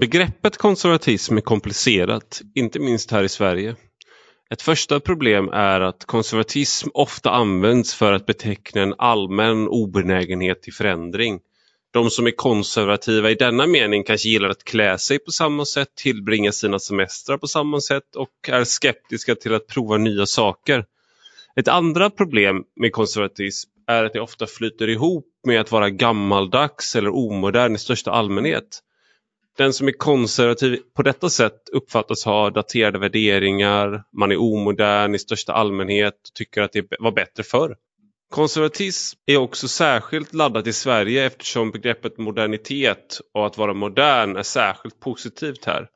Begreppet konservatism är komplicerat, inte minst här i Sverige. Ett första problem är att konservatism ofta används för att beteckna en allmän obenägenhet till förändring. De som är konservativa i denna mening kanske gillar att klä sig på samma sätt, tillbringa sina semestrar på samma sätt och är skeptiska till att prova nya saker. Ett andra problem med konservatism är att det ofta flyter ihop med att vara gammaldags eller omodern i största allmänhet. Den som är konservativ på detta sätt uppfattas ha daterade värderingar, man är omodern i största allmänhet och tycker att det var bättre förr. Konservatism är också särskilt laddat i Sverige eftersom begreppet modernitet och att vara modern är särskilt positivt här.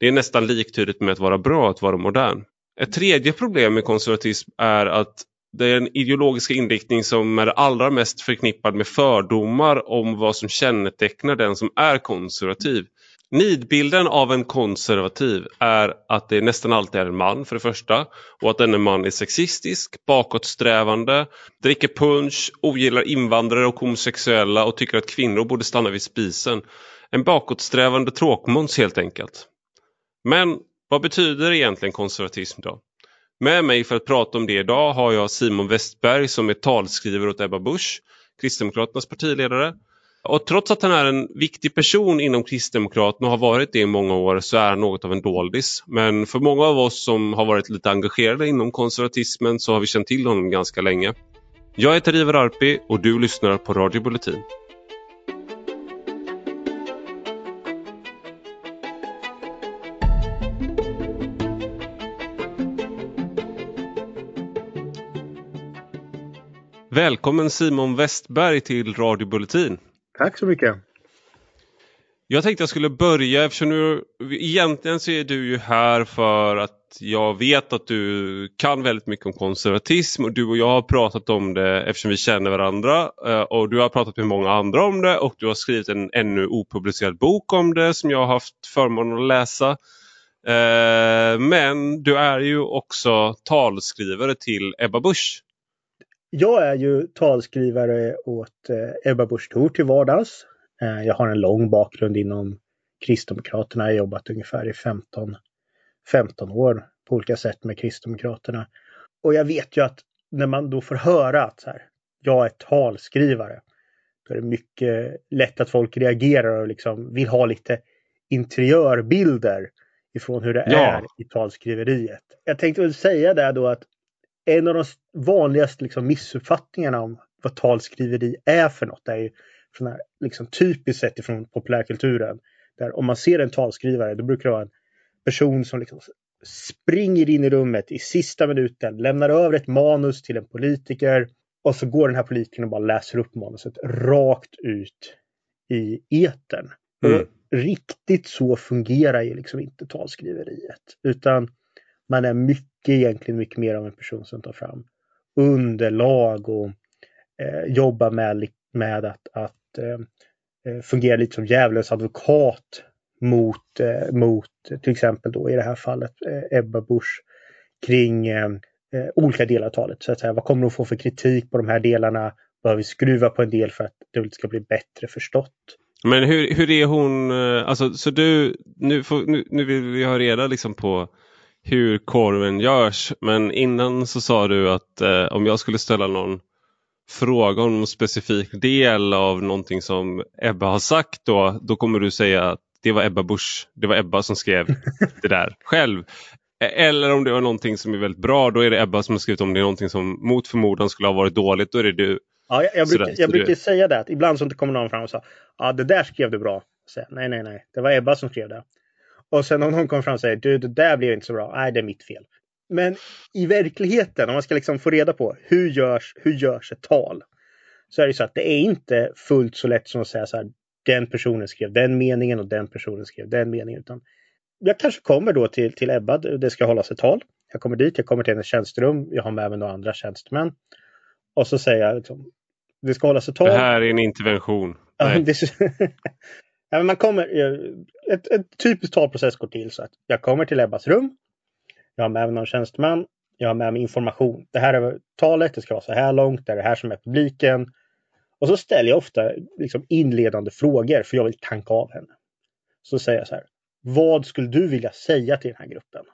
Det är nästan liktydigt med att vara bra att vara modern. Ett tredje problem med konservatism är att det är en ideologisk inriktning som är allra mest förknippad med fördomar om vad som kännetecknar den som är konservativ. Nidbilden av en konservativ är att det nästan alltid är en man för det första och att denne man är sexistisk, bakåtsträvande, dricker punch, ogillar invandrare och homosexuella och tycker att kvinnor borde stanna vid spisen. En bakåtsträvande tråkmåns helt enkelt. Men vad betyder egentligen konservatism då? Med mig för att prata om det idag har jag Simon Westberg som är talskrivare åt Ebba Busch, Kristdemokraternas partiledare och trots att han är en viktig person inom Kristdemokraterna och har varit det i många år så är han något av en doldis. Men för många av oss som har varit lite engagerade inom konservatismen så har vi känt till honom ganska länge. Jag heter Ivar Arpi och du lyssnar på Radio Bulletin. Välkommen Simon Westberg till Radio Bulletin. Tack så mycket. Jag tänkte jag skulle börja eftersom du egentligen så är du ju här för att jag vet att du kan väldigt mycket om konservatism och du och jag har pratat om det eftersom vi känner varandra eh, och du har pratat med många andra om det och du har skrivit en ännu opublicerad bok om det som jag har haft förmånen att läsa. Eh, men du är ju också talskrivare till Ebba Busch. Jag är ju talskrivare åt eh, Ebba Busch Thor till vardags. Eh, jag har en lång bakgrund inom Kristdemokraterna. Jag har jobbat ungefär i 15, 15 år på olika sätt med Kristdemokraterna. Och jag vet ju att när man då får höra att så här, jag är talskrivare, då är det mycket lätt att folk reagerar och liksom vill ha lite interiörbilder ifrån hur det ja. är i talskriveriet. Jag tänkte säga det då att en av de vanligaste liksom, missuppfattningarna om vad talskriveri är för något är ju från här, liksom, typiskt sett ifrån populärkulturen. Där om man ser en talskrivare då brukar det vara en person som liksom springer in i rummet i sista minuten, lämnar över ett manus till en politiker och så går den här politikern och bara läser upp manuset rakt ut i etern. Mm. Och riktigt så fungerar ju liksom inte talskriveriet. Utan man är mycket egentligen mycket mer av en person som tar fram underlag och eh, jobbar med, med att, att eh, eh fungera lite som djävulens advokat mot, eh, mot till exempel då i det här fallet eh, Ebba Busch kring eh, eh, olika delar av talet. Så att säga, vad kommer hon få för kritik på de här delarna? Behöver vi skruva på en del för att det ska bli bättre förstått? Men hur, hur är hon, eh, alltså så du, nu, får, nu, nu vill vi ha reda liksom på hur korven görs. Men innan så sa du att eh, om jag skulle ställa någon fråga om en specifik del av någonting som Ebba har sagt då, då kommer du säga att det var Ebba Busch. Det var Ebba som skrev det där själv. Eller om det var någonting som är väldigt bra, då är det Ebba som har skrivit om det är någonting som mot förmodan skulle ha varit dåligt, då är det du. Ja, jag, jag brukar, jag brukar säga det, att ibland så kommer någon fram och säger ja det där skrev du bra. Så, nej, nej, nej, det var Ebba som skrev det. Och sen om någon kommer fram och säger du, det där blev inte så bra. Nej, det är mitt fel. Men i verkligheten, om man ska liksom få reda på hur görs, hur görs ett tal? Så är det så att det är inte fullt så lätt som att säga så här. Den personen skrev den meningen och den personen skrev den meningen. Utan jag kanske kommer då till, till Ebba, det ska hållas ett tal. Jag kommer dit, jag kommer till hennes tjänsterum, jag har med mig några andra tjänstemän. Och så säger jag liksom, det ska hållas ett tal. Det här är en intervention. Ja, det, Ja, men man kommer, ett, ett typiskt talprocess går till så att jag kommer till Ebbas rum. Jag har med mig någon tjänsteman. Jag har med mig information. Det här är talet, det ska vara så här långt, det är det här som är publiken. Och så ställer jag ofta liksom inledande frågor för jag vill tanka av henne. Så säger jag så här. Vad skulle du vilja säga till den här gruppen?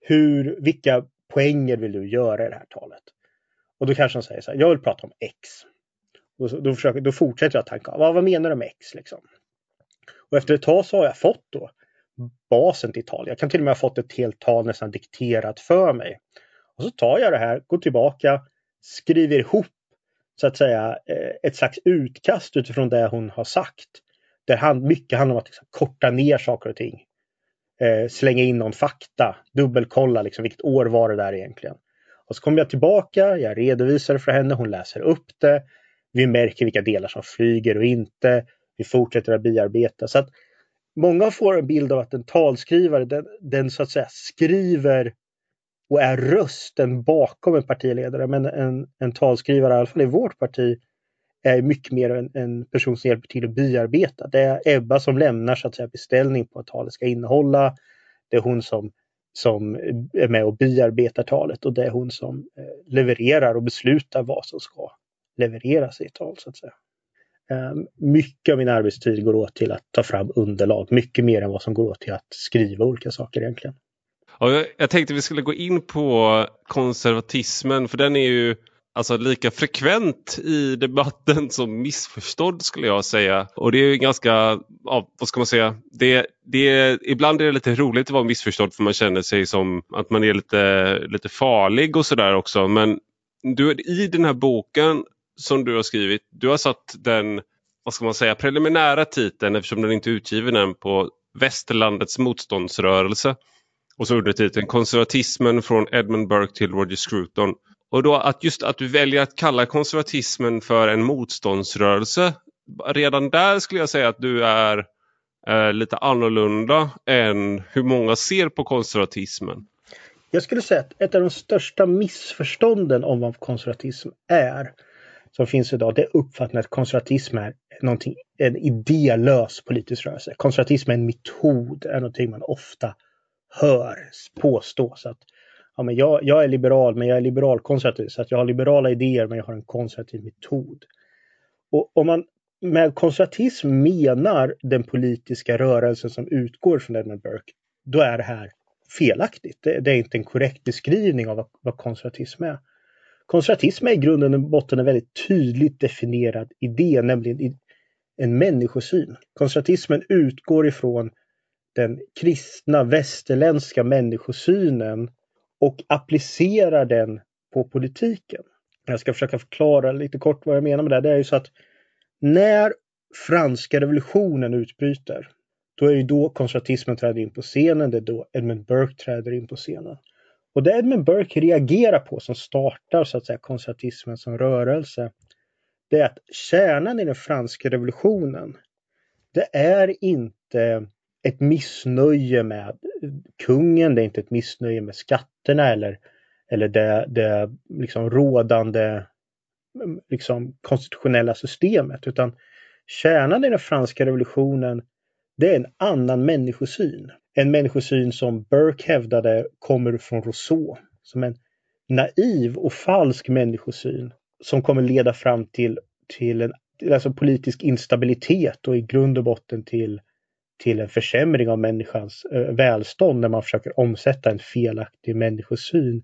Hur, vilka poänger vill du göra i det här talet? Och då kanske hon säger så här, jag vill prata om X. Och då, försöker, då fortsätter jag tanka, vad, vad menar du med X? Liksom? Och efter ett tag så har jag fått då basen till tal. Jag kan till och med ha fått ett helt tal nästan dikterat för mig. Och så tar jag det här, går tillbaka, skriver ihop så att säga eh, ett slags utkast utifrån det hon har sagt. Där han, mycket handlar om att liksom, korta ner saker och ting. Eh, slänga in någon fakta, dubbelkolla liksom, vilket år var det där egentligen. Och så kommer jag tillbaka, jag redovisar det för henne, hon läser upp det. Vi märker vilka delar som flyger och inte. Vi fortsätter att bearbeta. Så att många får en bild av att en talskrivare, den, den så att säga skriver och är rösten bakom en partiledare. Men en, en talskrivare, i alla fall i vårt parti, är mycket mer en, en person som hjälper till att bearbeta. Det är Ebba som lämnar så att säga beställning på vad talet ska innehålla. Det är hon som, som är med och bearbetar talet och det är hon som eh, levererar och beslutar vad som ska levereras i ett tal så att säga. Ehm, mycket av min arbetstid går åt till att ta fram underlag, mycket mer än vad som går åt till att skriva olika saker egentligen. Ja, jag, tänkte vi skulle gå in på konservatismen för den är ju alltså lika frekvent i debatten som missförstådd skulle jag säga. Och det är ju ganska, ja, vad ska man säga, det, det, ibland är det lite roligt att vara missförstådd för man känner sig som att man är lite, lite farlig och sådär också. Men du, i den här boken som du har skrivit, du har satt den vad ska man säga, preliminära titeln eftersom den inte är utgiven än på Västerlandets motståndsrörelse. Och så undertiteln Konservatismen från Edmund Burke till Roger Scruton. Och då att just att du väljer att kalla konservatismen för en motståndsrörelse. Redan där skulle jag säga att du är eh, lite annorlunda än hur många ser på konservatismen. Jag skulle säga att ett av de största missförstånden om vad konservatism är som finns idag, det är uppfattningen att konservatism är någonting, en idélös politisk rörelse. Konservatism är en metod, är någonting man ofta hör påstås. Att, ja, men jag, jag är liberal, men jag är liberalkonservativ. Så att jag har liberala idéer, men jag har en konservativ metod. Och om man med konservatism menar den politiska rörelsen som utgår från Edmund Burke, då är det här felaktigt. Det, det är inte en korrekt beskrivning av vad, vad konservatism är. Konservatism är i grunden och botten en väldigt tydligt definierad idé, nämligen en människosyn. Konservatismen utgår ifrån den kristna västerländska människosynen och applicerar den på politiken. Jag ska försöka förklara lite kort vad jag menar med det. Det är ju så att när franska revolutionen utbryter, då är det då konservatismen träder in på scenen. Det är då Edmund Burke träder in på scenen. Och det Edmund Burke reagerar på som startar så att säga konservatismen som rörelse, det är att kärnan i den franska revolutionen, det är inte ett missnöje med kungen, det är inte ett missnöje med skatterna eller, eller det, det liksom rådande mm, liksom konstitutionella systemet, utan kärnan i den franska revolutionen, det är en annan människosyn. En människosyn som Burke hävdade kommer från Rousseau. Som en naiv och falsk människosyn som kommer leda fram till, till en alltså politisk instabilitet och i grund och botten till, till en försämring av människans eh, välstånd när man försöker omsätta en felaktig människosyn.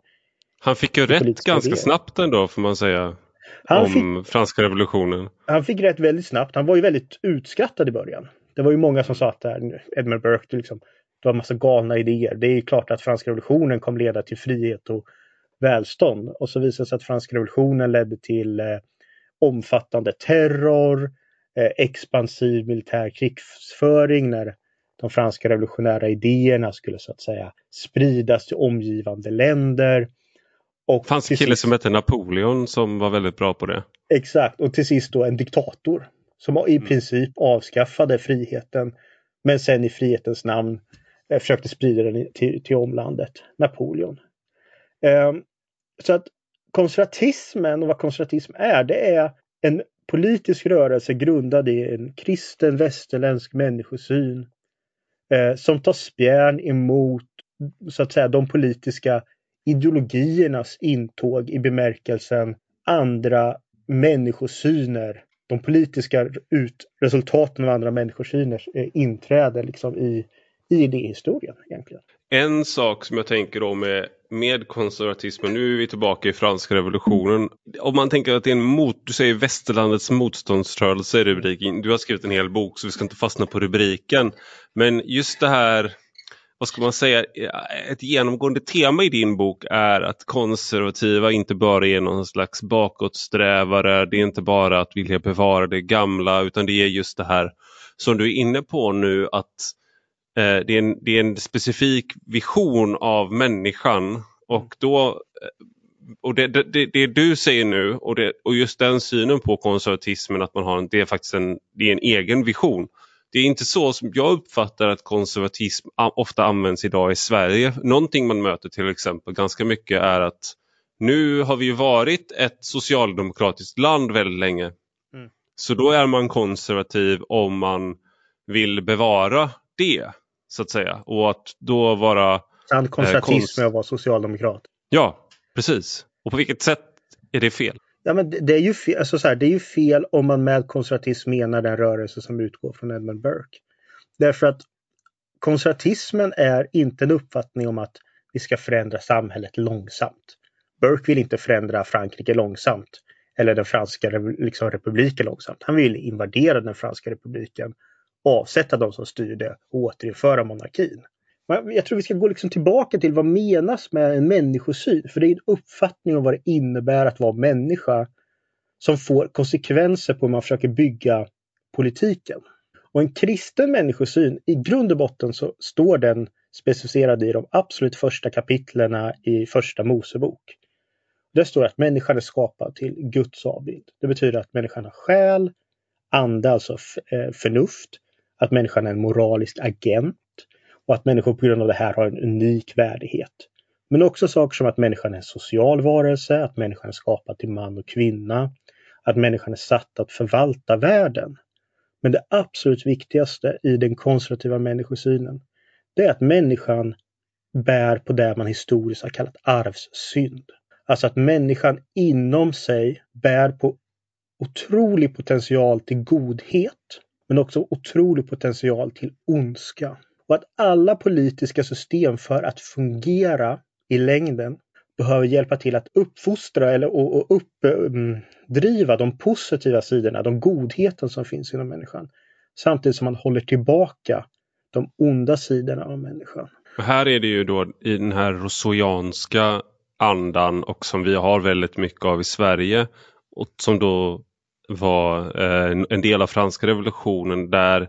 Han fick ju rätt ganska idéer. snabbt ändå får man säga. Han om fick, franska revolutionen. Han fick rätt väldigt snabbt. Han var ju väldigt utskattad i början. Det var ju många som sa att Edmund Burke liksom, var en massa galna idéer. Det är klart att franska revolutionen kommer leda till frihet och välstånd. Och så visade det sig att franska revolutionen ledde till eh, omfattande terror, eh, expansiv militär krigsföring när de franska revolutionära idéerna skulle så att säga spridas till omgivande länder. Och det fanns en kille sist... som hette Napoleon som var väldigt bra på det. Exakt, och till sist då en diktator som i mm. princip avskaffade friheten men sen i frihetens namn försökte sprida den till, till omlandet, Napoleon. Ehm, så att konservatismen och vad konservatism är, det är en politisk rörelse grundad i en kristen västerländsk människosyn eh, som tar spjärn emot så att säga de politiska ideologiernas intåg i bemärkelsen andra människosyner de politiska ut, resultaten av andra människosyners eh, inträde liksom i, i idéhistorien egentligen. En sak som jag tänker om med, med konservatismen, nu är vi tillbaka i franska revolutionen. Om man tänker att det är en mot, du säger västerlandets motståndsrörelse i rubriken. Du har skrivit en hel bok så vi ska inte fastna på rubriken. Men just det här, vad ska man säga, ett genomgående tema i din bok är att konservativa inte bara är någon slags bakåtsträvare. Det är inte bara att vilja bevara det gamla utan det är just det här som du är inne på nu att det, är en, det är en specifik vision av människan och då eh, och det, det, det du säger nu och, det, och just den synen på konservatismen att man har en, det är faktiskt en, det är en egen vision. Det är inte så som jag uppfattar att konservatism ofta används idag i Sverige. Någonting man möter till exempel ganska mycket är att nu har vi varit ett socialdemokratiskt land väldigt länge. Mm. Så då är man konservativ om man vill bevara det så att säga. Och att då vara... Sann konservatism eh, konst... är att vara socialdemokrat. Ja, precis. Och på vilket sätt är det fel? Ja, men det, är ju fel, alltså så här, det är ju fel om man med konservatism menar den rörelse som utgår från Edmund Burke. Därför att konservatismen är inte en uppfattning om att vi ska förändra samhället långsamt. Burke vill inte förändra Frankrike långsamt eller den franska liksom, republiken långsamt. Han vill invadera den franska republiken avsätta de som styrde och återinföra monarkin. Jag tror vi ska gå liksom tillbaka till vad menas med en människosyn? För det är en uppfattning om vad det innebär att vara människa som får konsekvenser på hur man försöker bygga politiken. Och en kristen människosyn, i grund och botten så står den specificerad i de absolut första kapitlerna i första Mosebok. Där står att människan är skapad till Guds avbild. Det betyder att människan har själ, ande, alltså eh, förnuft, att människan är en moralisk agent och att människor på grund av det här har en unik värdighet. Men också saker som att människan är en social varelse, att människan är skapad till man och kvinna, att människan är satt att förvalta världen. Men det absolut viktigaste i den konservativa människosynen, det är att människan bär på det man historiskt har kallat arvssynd. Alltså att människan inom sig bär på otrolig potential till godhet men också otrolig potential till ondska. Och att alla politiska system för att fungera i längden behöver hjälpa till att uppfostra eller och, och uppdriva de positiva sidorna, de godheten som finns inom människan. Samtidigt som man håller tillbaka de onda sidorna av människan. Och här är det ju då i den här rousseauianska andan och som vi har väldigt mycket av i Sverige och som då var eh, en del av franska revolutionen där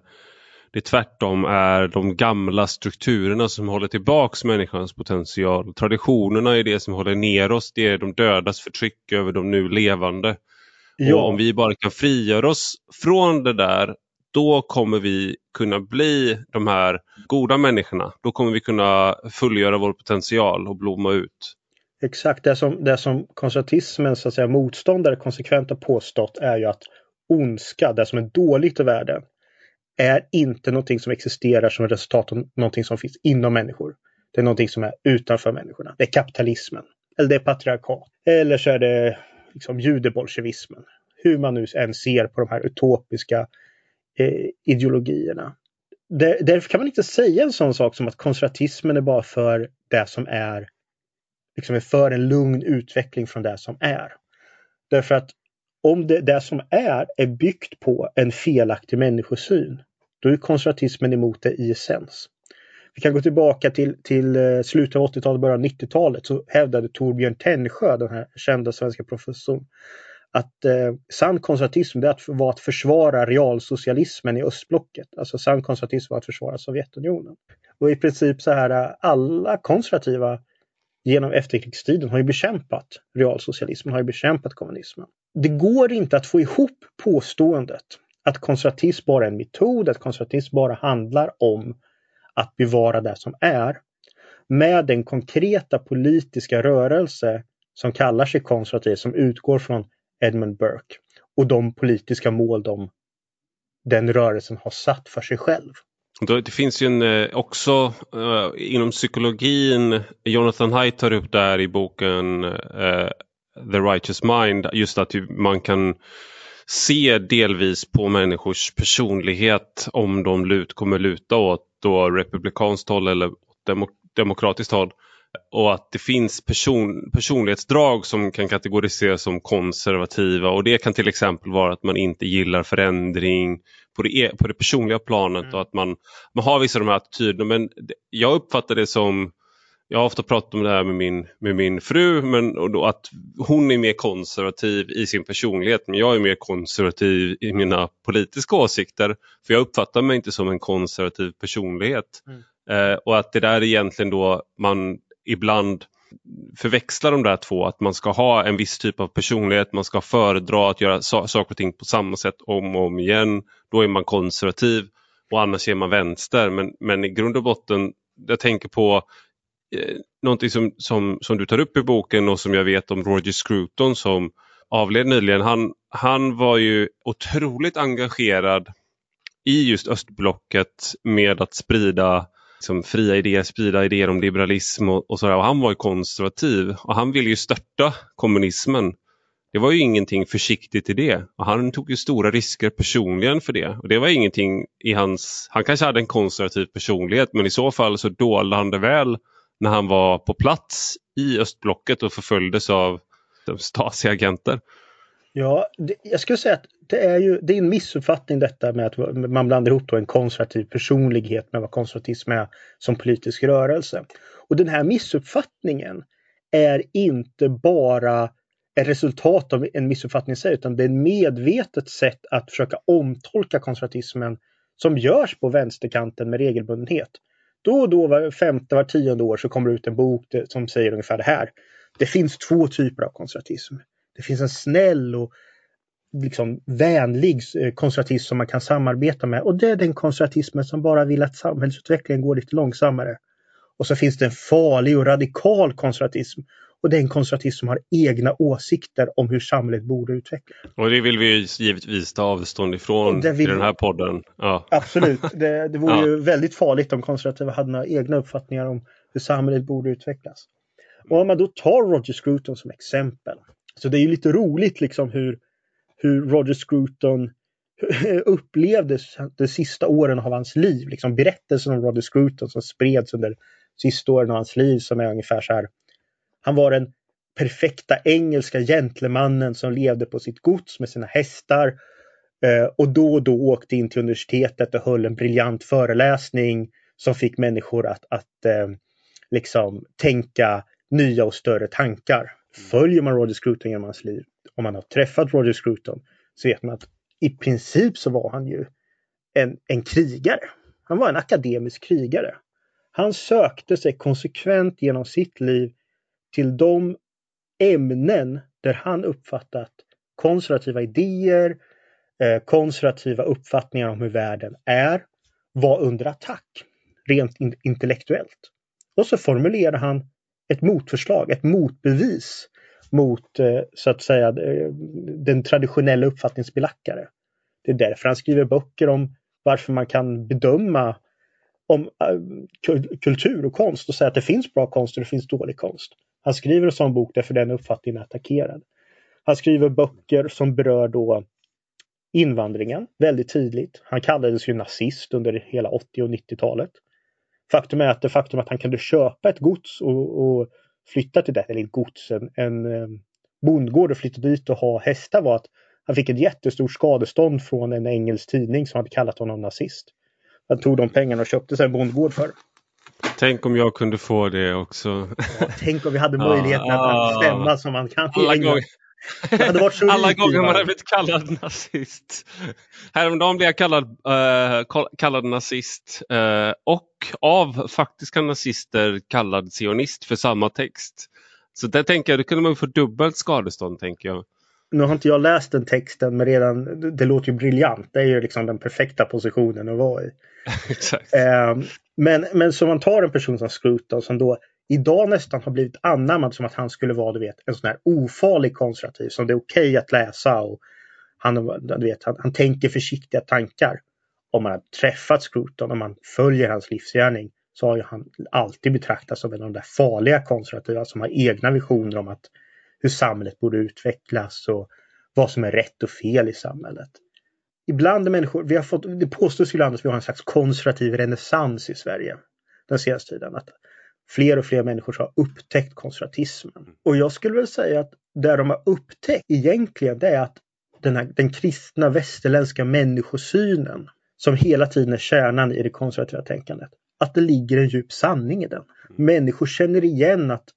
det tvärtom är de gamla strukturerna som håller tillbaks människans potential. Traditionerna är det som håller ner oss, det är de dödas förtryck över de nu levande. Ja. Och om vi bara kan frigöra oss från det där, då kommer vi kunna bli de här goda människorna. Då kommer vi kunna fullgöra vår potential och blomma ut. Exakt, det som, det som konservatismens så att säga, motståndare konsekvent har påstått är ju att ondska, det som är dåligt i världen, är inte någonting som existerar som resultat av någonting som finns inom människor. Det är någonting som är utanför människorna. Det är kapitalismen. Eller det är patriarkat. Eller så är det liksom judebolsjevismen. Hur man nu än ser på de här utopiska eh, ideologierna. därför kan man inte säga en sån sak som att konservatismen är bara för det som är liksom är för en lugn utveckling från det som är. Därför att om det, det som är är byggt på en felaktig människosyn, då är konservatismen emot det i essens. Vi kan gå tillbaka till, till eh, slutet av 80-talet, början av 90-talet så hävdade Torbjörn Tännsjö, den här kända svenska professorn, att eh, sann konservatism det var att försvara realsocialismen i östblocket. Alltså sann konservatism var att försvara Sovjetunionen. Och i princip så här eh, alla konservativa genom efterkrigstiden har ju bekämpat realsocialismen, har ju bekämpat kommunismen. Det går inte att få ihop påståendet att konservatism bara är en metod, att konservatism bara handlar om att bevara det som är med den konkreta politiska rörelse som kallar sig konservativ, som utgår från Edmund Burke och de politiska mål de, den rörelsen har satt för sig själv. Det finns ju en, eh, också eh, inom psykologin, Jonathan Haidt tar upp där i boken uh, The Righteous Mind, just att man kan se delvis på människors personlighet om de lut, kommer luta åt då republikanskt håll eller demok demokratiskt håll. Och att det finns person, personlighetsdrag som kan kategoriseras som konservativa och det kan till exempel vara att man inte gillar förändring på det, e, på det personliga planet mm. och att man, man har vissa av de här attityderna. Men jag uppfattar det som jag har ofta pratat om det här med min, med min fru, men och då att hon är mer konservativ i sin personlighet, men jag är mer konservativ i mina politiska åsikter. För jag uppfattar mig inte som en konservativ personlighet. Mm. Eh, och att det där egentligen då man ibland förväxlar de där två, att man ska ha en viss typ av personlighet, man ska föredra att göra saker och ting på samma sätt om och om igen. Då är man konservativ och annars är man vänster. Men, men i grund och botten, jag tänker på eh, någonting som, som, som du tar upp i boken och som jag vet om Roger Scruton som avled nyligen. Han, han var ju otroligt engagerad i just östblocket med att sprida liksom, fria idéer, sprida idéer om liberalism och, och sådär. Och han var ju konservativ och han ville ju störta kommunismen. Det var ju ingenting försiktigt i det och han tog ju stora risker personligen för det. Och det var ingenting i hans, han kanske hade en konservativ personlighet men i så fall så dolde han det väl när han var på plats i östblocket och förföljdes av Stasi-agenter. Ja, det, jag skulle säga att det är ju det är en missuppfattning detta med att man blandar ihop en konservativ personlighet med vad konservatism är som politisk rörelse. Och den här missuppfattningen är inte bara ett resultat av en missuppfattning i sig utan det är ett medvetet sätt att försöka omtolka konservatismen som görs på vänsterkanten med regelbundenhet. Då och då, var femte, var tionde år så kommer det ut en bok som säger ungefär det här. Det finns två typer av konservatism. Det finns en snäll och liksom vänlig eh, konservatism som man kan samarbeta med och det är den konservatismen som bara vill att samhällsutvecklingen går lite långsammare. Och så finns det en farlig och radikal konservatism och det är en konservatism som har egna åsikter om hur samhället borde utvecklas. Och det vill vi givetvis ta avstånd ifrån i den här podden. Ja. Absolut, det, det vore ja. ju väldigt farligt om konservativa hade några egna uppfattningar om hur samhället borde utvecklas. Och om man då tar Roger Scruton som exempel så det är ju lite roligt liksom hur, hur Roger Scruton upplevdes de sista åren av hans liv. Liksom berättelsen om Roger Scruton som spreds under sista åren av hans liv som är ungefär så här. Han var den perfekta engelska gentlemannen som levde på sitt gods med sina hästar eh, och då och då åkte in till universitetet och höll en briljant föreläsning som fick människor att, att eh, liksom tänka nya och större tankar. Följer man Roger Scruton genom hans liv, om man har träffat Roger Scruton, så vet man att i princip så var han ju en, en krigare. Han var en akademisk krigare. Han sökte sig konsekvent genom sitt liv till de ämnen där han uppfattat konservativa idéer, eh, konservativa uppfattningar om hur världen är, var under attack rent intellektuellt. Och så formulerar han ett motförslag, ett motbevis mot eh, så att säga eh, den traditionella uppfattningsbelackare. Det är därför han skriver böcker om varför man kan bedöma om eh, kultur och konst och säga att det finns bra konst och det finns dålig konst. Han skriver en sån bok därför den uppfattningen är attackerad. Han skriver böcker som berör då invandringen väldigt tydligt. Han kallades ju nazist under hela 80 och 90-talet. Faktum är att det faktum att han kunde köpa ett gods och, och flytta till det, eller gods, en, en eh, bondgård och flytta dit och ha hästar var att han fick ett jättestort skadestånd från en engelsk tidning som hade kallat honom nazist. Han tog de pengarna och köpte sig en bondgård för. Tänk om jag kunde få det också. Ja, tänk om vi hade möjligheten ah, att stämma som man kan alla gånger, Alla gånger man har blivit kallad nazist. Häromdagen blev jag kallad, uh, kallad nazist uh, och av faktiska nazister kallad sionist för samma text. Så där tänker jag, då kunde man få dubbelt skadestånd tänker jag. Nu har inte jag läst den texten men redan, det låter ju briljant. Det är ju liksom den perfekta positionen att vara i. Exakt. Uh, men, men så man tar en person som Scruton som då idag nästan har blivit anammad som att han skulle vara du vet, en sån här ofarlig konservativ som det är okej okay att läsa. Och han, du vet, han, han tänker försiktiga tankar. Om man har träffat Scruton, om man följer hans livsgärning så har ju han alltid betraktats som en av de där farliga konservativa som har egna visioner om att hur samhället borde utvecklas och vad som är rätt och fel i samhället. Ibland människor, vi har fått, det påstås ibland att vi har en slags konservativ renässans i Sverige den senaste tiden. Att fler och fler människor har upptäckt konservatismen. Och jag skulle väl säga att det de har upptäckt egentligen det är att den, här, den kristna västerländska människosynen som hela tiden är kärnan i det konservativa tänkandet. Att det ligger en djup sanning i den. Människor känner igen att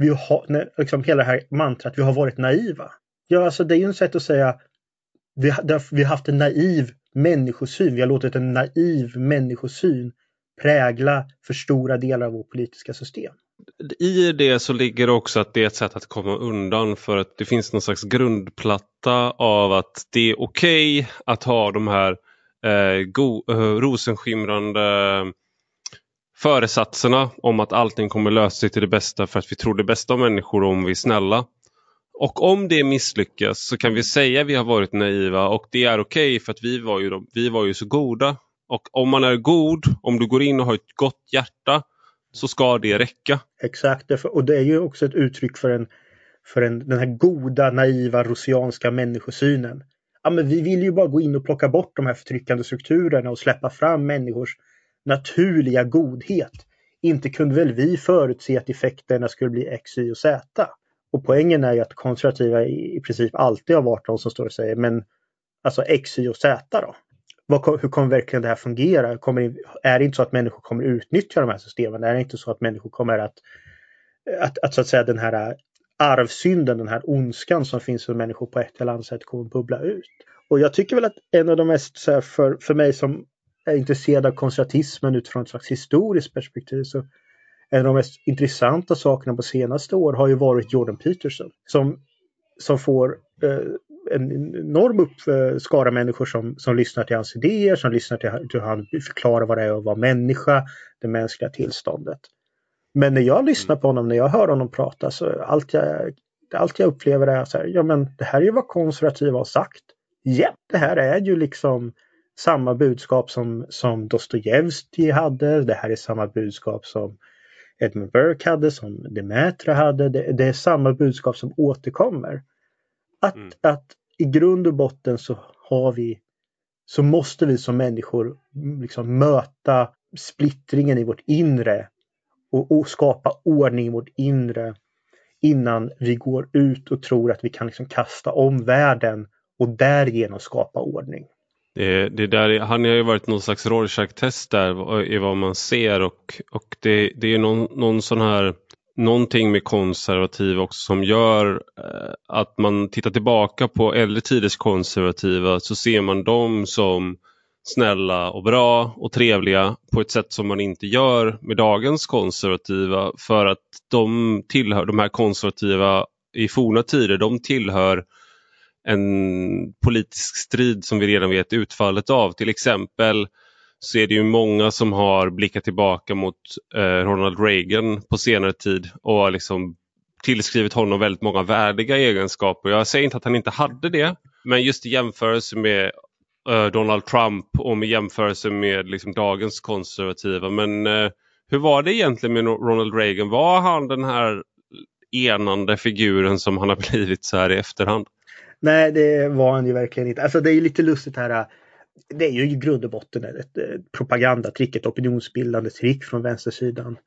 vi har, liksom hela det här mantrat, vi har varit naiva. Ja, alltså det är ju ett sätt att säga vi, vi har haft en naiv människosyn. Vi har låtit en naiv människosyn prägla för stora delar av vårt politiska system. I det så ligger också att det är ett sätt att komma undan för att det finns någon slags grundplatta av att det är okej okay att ha de här eh, go, eh, rosenskimrande föresatserna om att allting kommer lösa sig till det bästa för att vi tror det bästa om människor om vi är snälla. Och om det misslyckas så kan vi säga att vi har varit naiva och det är okej okay för att vi var, ju de, vi var ju så goda. Och om man är god, om du går in och har ett gott hjärta så ska det räcka. Exakt, och det är ju också ett uttryck för, en, för en, den här goda, naiva, rosianska människosynen. Ja, men vi vill ju bara gå in och plocka bort de här förtryckande strukturerna och släppa fram människors naturliga godhet. Inte kunde väl vi förutse att effekterna skulle bli X, Y och Z. Och poängen är ju att konservativa i princip alltid har varit de som står och säger men alltså X, Y och Z då? Vad, hur kommer verkligen det här fungera? Kommer, är det inte så att människor kommer utnyttja de här systemen? Är det inte så att människor kommer att, att, att så att säga den här arvsynden, den här ondskan som finns hos människor på ett eller annat sätt kommer bubbla ut? Och jag tycker väl att en av de mest, så här, för, för mig som är intresserad av konservatismen utifrån ett slags historiskt perspektiv så en av de mest intressanta sakerna på senaste år har ju varit Jordan Peterson som, som får eh, en enorm uppskara eh, människor som, som lyssnar till hans idéer, som lyssnar till hur han förklarar vad det är att vara människa, det mänskliga tillståndet. Men när jag lyssnar på honom, när jag hör honom prata, så allt jag, allt jag upplever är så här, ja men det här är ju vad konservativa har sagt. Ja, det här är ju liksom samma budskap som, som Dostojevskij hade, det här är samma budskap som Edmund Burke hade, som Demetra hade. Det, det är samma budskap som återkommer. Att, mm. att i grund och botten så har vi så måste vi som människor liksom möta splittringen i vårt inre och, och, skapa ordning i vårt inre innan vi går ut och tror att vi kan liksom kasta om världen och därigenom skapa ordning. Det, det där, han har ju varit någon slags Rorschach-test där i vad man ser och, och det, det är någon, någon sån här någonting med konservativa också som gör eh, att man tittar tillbaka på äldre tiders konservativa så ser man dem som snälla och bra och trevliga på ett sätt som man inte gör med dagens konservativa för att de tillhör, de här konservativa i forna tider, de tillhör en politisk strid som vi redan vet utfallet av. Till exempel så är det ju många som har blickat tillbaka mot eh, Ronald Reagan på senare tid och liksom tillskrivit honom väldigt många värdiga egenskaper. Jag säger inte att han inte hade det, men just i jämförelse med eh, Donald Trump och med jämförelse med liksom, dagens konservativa. Men eh, hur var det egentligen med Ronald Reagan? Var han den här enande figuren som han har blivit så här i efterhand? Nej, det var han ju verkligen inte. Alltså det är lite lustigt här. Det är ju i grund och botten ett, propagandatrick, ett opinionsbildande trick från vänstersidan.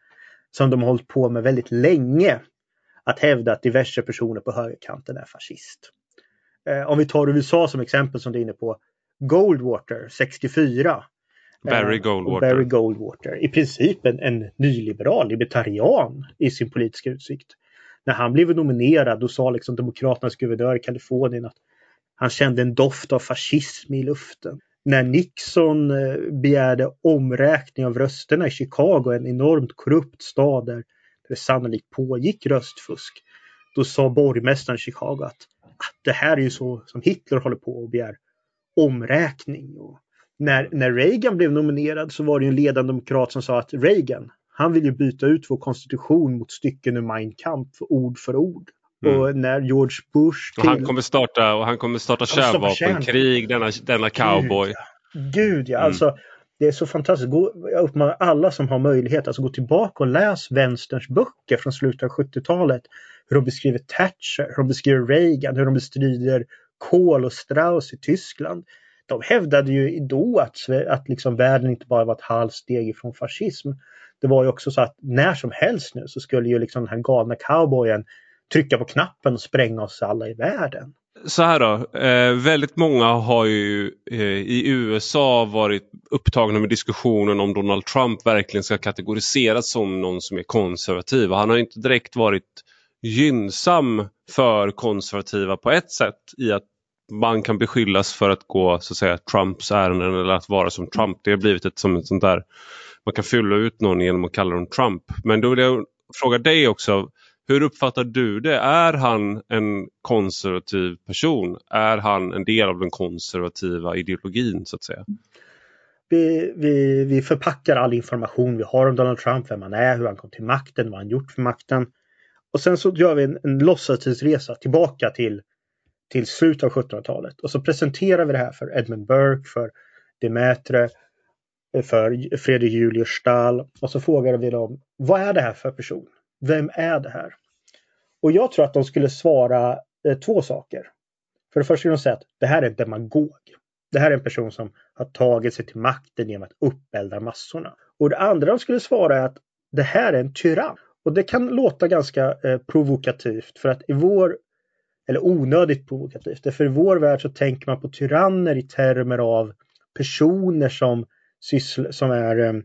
Som de har hållit på med väldigt länge. Att hävda att diverse personer på högerkanten är fascist. Eh, om vi tar USA som exempel som du är inne på. Goldwater 64. Barry Goldwater. Barry Goldwater. I princip en, en nyliberal, libertarian i sin politiska utsikt när han blev nominerad då sa liksom Demokraternas guvernör i Kalifornien att han kände en doft av fascism i luften. När Nixon eh, begärde omräkning av rösterna i Chicago, en enormt korrupt stad där det sannolikt pågick röstfusk, då sa borgmästaren i Chicago att, att det här är ju så som Hitler håller på och begär omräkning. Och när, när Reagan blev nominerad så var det en ledande demokrat som sa att Reagan, han vill ju byta ut vår konstitution mot stycken ur Mein Kampf ord för ord. Mm. Och när George Bush... Till... Och han kommer starta, och han kommer starta kärnvapenkrig, denna, denna cowboy. Gud ja, Gud, ja. Mm. alltså det är så fantastiskt. jag uppmanar alla som har möjlighet, alltså gå tillbaka och läs vänsterns böcker från slutet av 70-talet. Hur de beskriver Thatcher, hur de beskriver Reagan, hur de beskriver Kohl och Strauss i Tyskland. De hävdade ju då att, att liksom världen inte bara var ett halvt steg ifrån fascism. Det var ju också så att när som helst nu så skulle ju liksom den här galna cowboyen trycka på knappen och spränga oss alla i världen. Så här då, eh, väldigt många har ju eh, i USA varit upptagna med diskussionen om Donald Trump verkligen ska kategoriseras som någon som är konservativ. Han har inte direkt varit gynnsam för konservativa på ett sätt i att man kan beskyllas för att gå så att säga Trumps ärenden eller att vara som Trump. Det har blivit ett som ett sånt där, man kan fylla ut någon genom att kalla dem Trump. Men då vill jag fråga dig också, hur uppfattar du det? Är han en konservativ person? Är han en del av den konservativa ideologin så att säga? Vi, vi, vi förpackar all information vi har om Donald Trump, vem han är, hur han kom till makten, vad han gjort för makten. Och sen så gör vi en, en låtsastidsresa tillbaka till, till slutet av 1700-talet och så presenterar vi det här för Edmund Burke, för Demetre, för Fredrik Julius Stahl och så frågade vi dem vad är det här för person? Vem är det här? Och jag tror att de skulle svara eh, två saker. För det första skulle de säga att det här är en demagog. Det här är en person som har tagit sig till makten genom att uppelda massorna. Och det andra de skulle svara är att det här är en tyrann. Och det kan låta ganska eh, provokativt för att i vår eller onödigt provokativt. För i vår värld så tänker man på tyranner i termer av personer som, som är eh,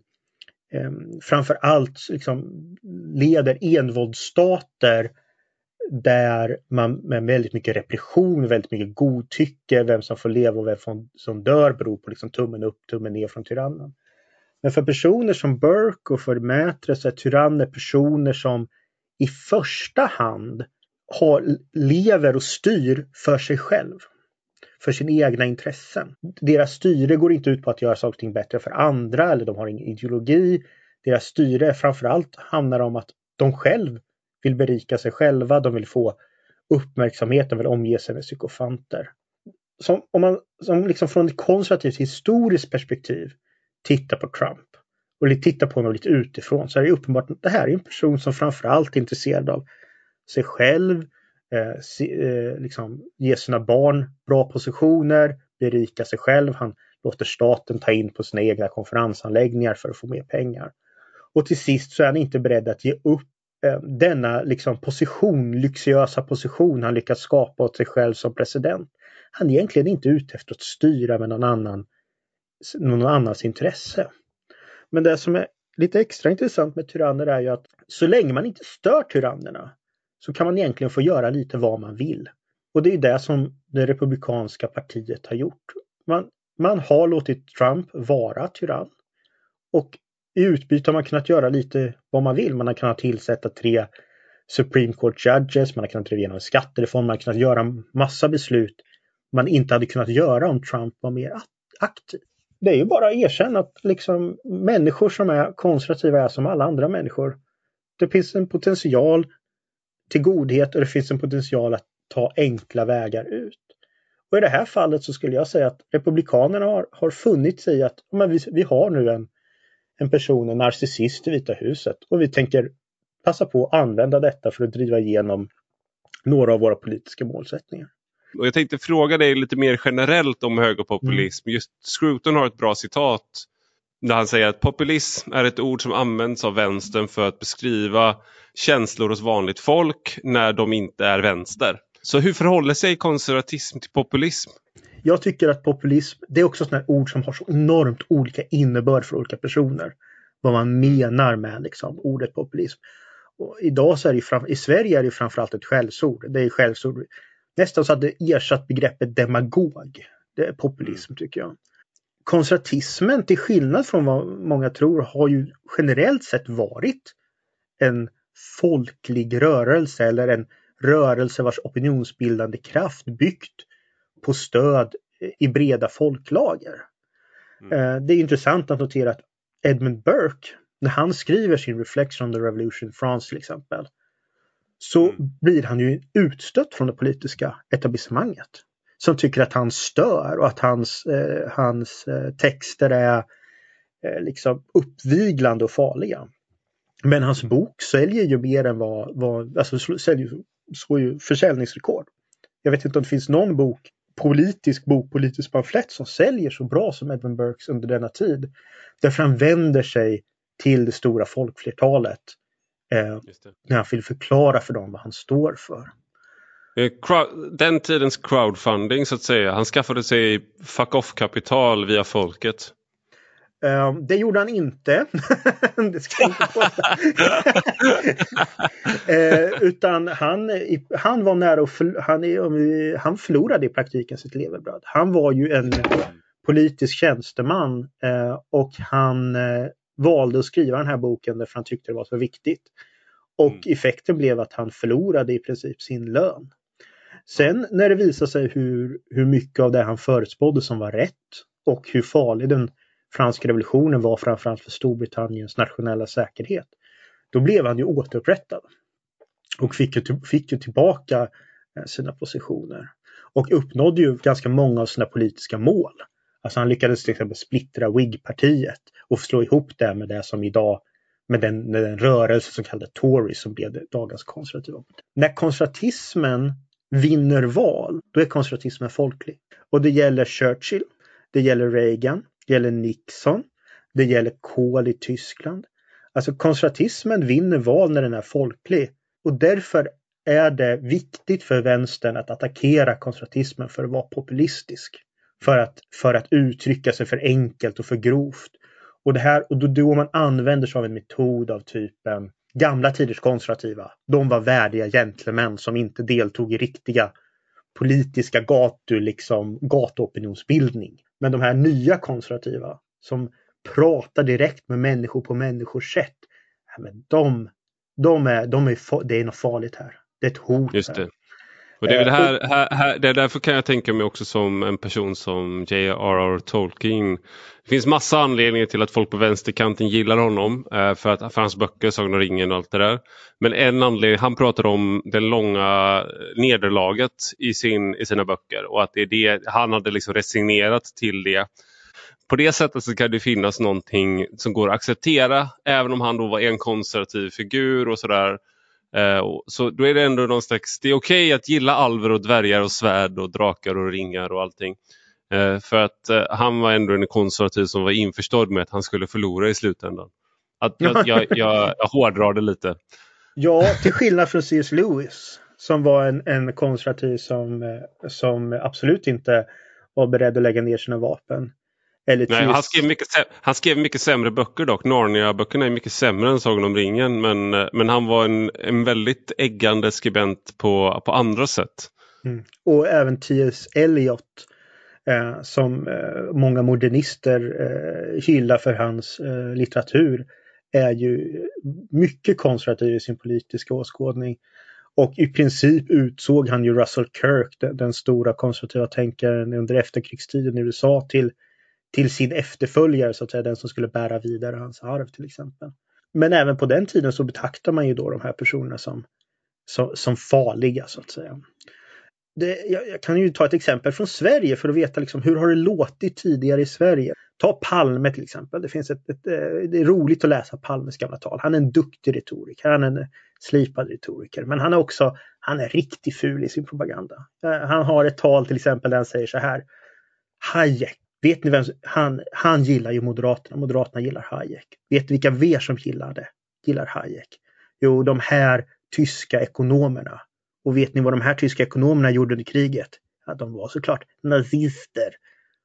eh framför allt liksom leder envåldsstater där man med väldigt mycket repression, väldigt mycket godtycke, vem som får leva och vem som dör beror på liksom tummen upp, tummen ner från tyrannen. Men för personer som Burke och för Mätre så är tyranner personer som i första hand har, lever och styr för sig själv. För sina egna intressen. Deras styre går inte ut på att göra saker och ting bättre för andra eller de har ingen ideologi. Deras styre framförallt handlar om att de själv vill berika sig själva, de vill få uppmärksamhet, de vill omge sig med psykofanter. Som, om man som liksom från ett konservativt historiskt perspektiv tittar på Trump och tittar på honom lite utifrån så är det uppenbart att det här är en person som framförallt är intresserad av sig själv, eh, se, eh, liksom ge sina barn bra positioner, berika sig själv. Han låter staten ta in på sina egna konferensanläggningar för att få mer pengar. Och till sist så är han inte beredd att ge upp eh, denna liksom position, lyxiösa position han lyckats skapa åt sig själv som president. Han är egentligen inte ute efter att styra med någon annan någon annans intresse. Men det som är lite extra intressant med tyranner är ju att så länge man inte stör tyrannerna så kan man egentligen få göra lite vad man vill. Och det är det som det republikanska partiet har gjort. Man, man har låtit Trump vara tyrann. Och i utbyte har man kunnat göra lite vad man vill. Man har kunnat tillsätta tre Supreme Court Judges, man har kunnat driva igenom skattereform, man har kunnat göra massa beslut man inte hade kunnat göra om Trump var mer aktiv det är ju bara att erkänna att liksom, människor som är konservativa är som alla andra människor. Det finns en potential till godhet och det finns en potential att ta enkla vägar ut. Och i det här fallet så skulle jag säga att Republikanerna har, har funnit sig att men vi, vi har nu en, en person, en narcissist i Vita huset och vi tänker passa på att använda detta för att driva igenom några av våra politiska målsättningar. Och jag tänkte fråga dig lite mer generellt om högerpopulism. Mm. Just Scruton har ett bra citat där han säger att populism är ett ord som används av vänstern för att beskriva känslor hos vanligt folk när de inte är vänster. Så hur förhåller sig konservatism till populism? Jag tycker att populism, det är också ett ord som har så enormt olika innebörd för olika personer. Vad man menar med liksom, ordet populism. Och idag så är det fram, i Sverige är det framförallt ett skällsord. Det är skällsord nästan så att det ersatt begreppet demagog. Det är populism tycker jag. Konservatismen till skillnad från vad många tror har ju generellt sett varit en folklig rörelse eller en rörelse vars opinionsbildande kraft byggt på stöd i breda folklager. Mm. Eh, det är intressant att notera att Edmund Burke, när han skriver sin Reflection on the Revolution France till exempel, så mm. blir han ju utstött från det politiska etablissemanget. Som tycker att han stör och att hans, eh, hans eh, texter är eh, liksom uppviglande och farliga. Men hans bok säljer ju mer än vad, vad alltså säljer, så ju försäljningsrekord. Jag vet inte om det finns någon bok politisk bok, politisk pamflett som säljer så bra som Edmund Burkes under denna tid. Därför han vänder sig till det stora folkflertalet eh, när han vill förklara för dem vad han står för. Den tidens crowdfunding så att säga. Han skaffade sig fuck off-kapital via folket. Um, det gjorde han inte. det ska jag inte uh, utan han, han var nära att förl han, han förlorade i praktiken sitt levebröd. Han var ju en politisk tjänsteman uh, och han uh, valde att skriva den här boken därför han tyckte det var så viktigt. Och mm. effekten blev att han förlorade i princip sin lön. Sen när det visar sig hur, hur mycket av det han förutspådde som var rätt och hur farlig den franska revolutionen var framförallt för Storbritanniens nationella säkerhet. Då blev han ju återupprättad. Och fick ju, fick ju tillbaka eh, sina positioner. Och uppnådde ju ganska många av sina politiska mål. Alltså han lyckades till exempel splittra Whig-partiet och slå ihop det med det som idag med den, med den rörelse som kallades Tories som blev dagens konservativa. När konservatismen vinner val, då är konservatismen folklig. Och det gäller Churchill, det gäller Reagan, det gäller Nixon, det gäller Kohl i Tyskland. Alltså konservatismen vinner val när den är folklig och därför är det viktigt för vänstern att attackera konservatismen för att vara populistisk. För att, för att uttrycka sig för enkelt och för grovt. Och det här, och då, då man använder sig av en metod av typen gamla tiders konservativa. De var värdiga gentlemän som inte deltog i riktiga politiska gatu, liksom, gatuopinionsbildning. Men de här nya konservativa som pratar direkt med människor på människors sätt. Men de, de är, de är, det är något farligt här. Det är ett hot. Just det. Och det, är det, här, här, här, det är därför kan jag tänka mig också som en person som J.R.R. Tolkien. Det finns massa anledningar till att folk på vänsterkanten gillar honom. Eh, för, att, för hans böcker, Sagan om ringen och allt det där. Men en anledning, han pratar om det långa nederlaget i, sin, i sina böcker och att det är det, han hade liksom resignerat till det. På det sättet så kan det finnas någonting som går att acceptera även om han då var en konservativ figur och sådär. Uh, så då är det ändå någon slags, det är okej okay att gilla alver och dvärgar och svärd och drakar och ringar och allting. Uh, för att uh, han var ändå en konservativ som var införstådd med att han skulle förlora i slutändan. Att, att jag, jag, jag hårdrar det lite. Ja, till skillnad från C.S. Lewis som var en, en konservativ som, som absolut inte var beredd att lägga ner sina vapen. Eller Nej, han, skrev mycket, han skrev mycket sämre böcker dock. Narnia-böckerna är mycket sämre än Sagan om ringen. Men, men han var en, en väldigt äggande skribent på, på andra sätt. Mm. Och även T.S. Eliot eh, som eh, många modernister eh, hyllar för hans eh, litteratur är ju mycket konservativ i sin politiska åskådning. Och i princip utsåg han ju Russell Kirk, den, den stora konservativa tänkaren under efterkrigstiden i USA till till sin efterföljare, så att säga, den som skulle bära vidare hans arv till exempel. Men även på den tiden så betraktar man ju då de här personerna som, som, som farliga så att säga. Det, jag, jag, kan ju ta ett exempel från Sverige för att veta liksom, hur har det låtit tidigare i Sverige. Ta Palme till exempel. Det, finns ett, ett, eh, det är roligt att läsa Palmes gamla tal. Han är en duktig retoriker. Han är en slipad retoriker. Men han är också han är riktigt ful i sin propaganda. Eh, han har ett tal till exempel där han säger så här. Hayek Vet ni vem han, han gillar ju Moderaterna. Moderaterna gillar Hayek. Vet ni vilka ver som gillar det? Gillar Hayek? Jo, de här tyska ekonomerna. Och vet ni vad de här tyska ekonomerna gjorde under kriget? Ja, de var såklart nazister.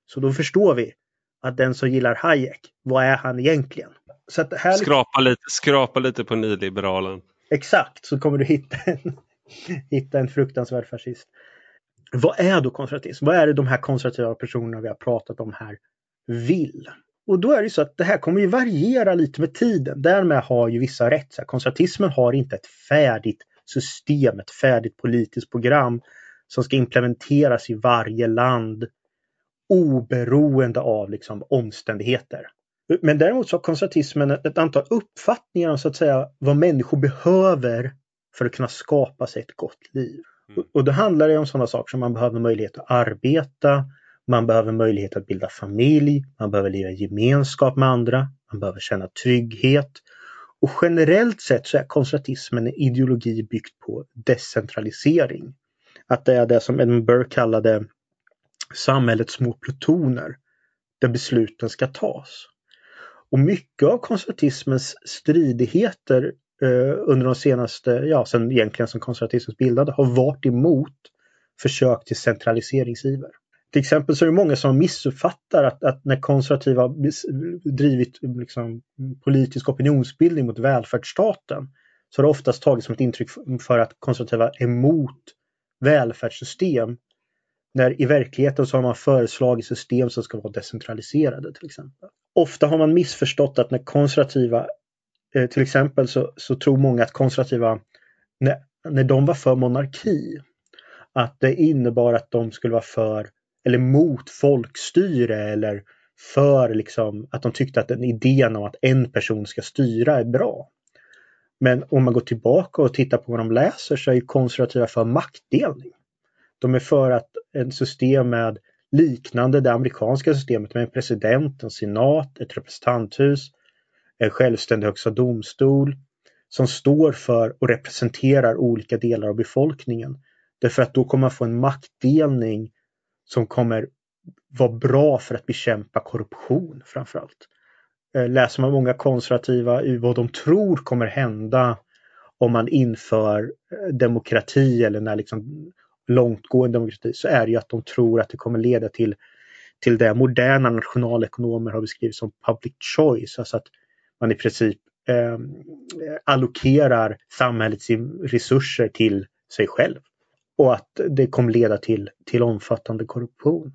Så då förstår vi att den som gillar Hayek, vad är han egentligen? Så att här... skrapa, lite, skrapa lite på nyliberalen. Exakt, så kommer du hitta en, hitta en fruktansvärd fascist. Vad är då konservatism? Vad är det de här konservativa personerna vi har pratat om här vill? Och då är det så att det här kommer ju variera lite med tiden. Därmed har ju vissa rätt. Så konservatismen har inte ett färdigt system, ett färdigt politiskt program som ska implementeras i varje land oberoende av liksom, omständigheter. Men däremot så har konservatismen ett antal uppfattningar om så att säga vad människor behöver för att kunna skapa sig ett gott liv. Mm. Och då handlar det om sådana saker som man behöver möjlighet att arbeta, man behöver möjlighet att bilda familj, man behöver leva i gemenskap med andra, man behöver känna trygghet. Och generellt sett så är konservatismen en ideologi byggt på decentralisering. Att det är det som Edmund Burke kallade samhällets små plutoner där besluten ska tas. Och mycket av konservatismens stridigheter Eh, under de senaste, ja sen egentligen som konservatismens bildande, har varit emot försök till centraliseringsiver. Till exempel så är det många som missuppfattar att, att när konservativa drivit liksom, politisk opinionsbildning mot välfärdsstaten så har det oftast tagits som ett intryck för att konservativa är emot välfärdssystem. När i verkligheten så har man föreslagit system som ska vara decentraliserade till exempel. Ofta har man missförstått att när konservativa, eh, till exempel så, så tror många att konservativa, när, när de var för monarki, att det innebar att de skulle vara för eller mot folkstyre eller för liksom att de tyckte att den idén om att en person ska styra är bra. Men om man går tillbaka och tittar på vad de läser så är konservativa för maktdelning. De är för att ett system med liknande det amerikanska systemet med en president, en senat, ett representanthus, en självständig högsta domstol som står för och representerar olika delar av befolkningen. Därför att då kommer man få en maktdelning som kommer vara bra för att bekämpa korruption framförallt. Eh, läser man många konservativa i vad de tror kommer hända om man inför eh, demokrati eller när liksom långtgående demokrati så är det ju att de tror att det kommer leda till, till det moderna nationalekonomer har beskrivit som public choice. Alltså att man i princip eh, allokerar samhällets resurser till sig själv. Och att det kommer leda till, till omfattande korruption.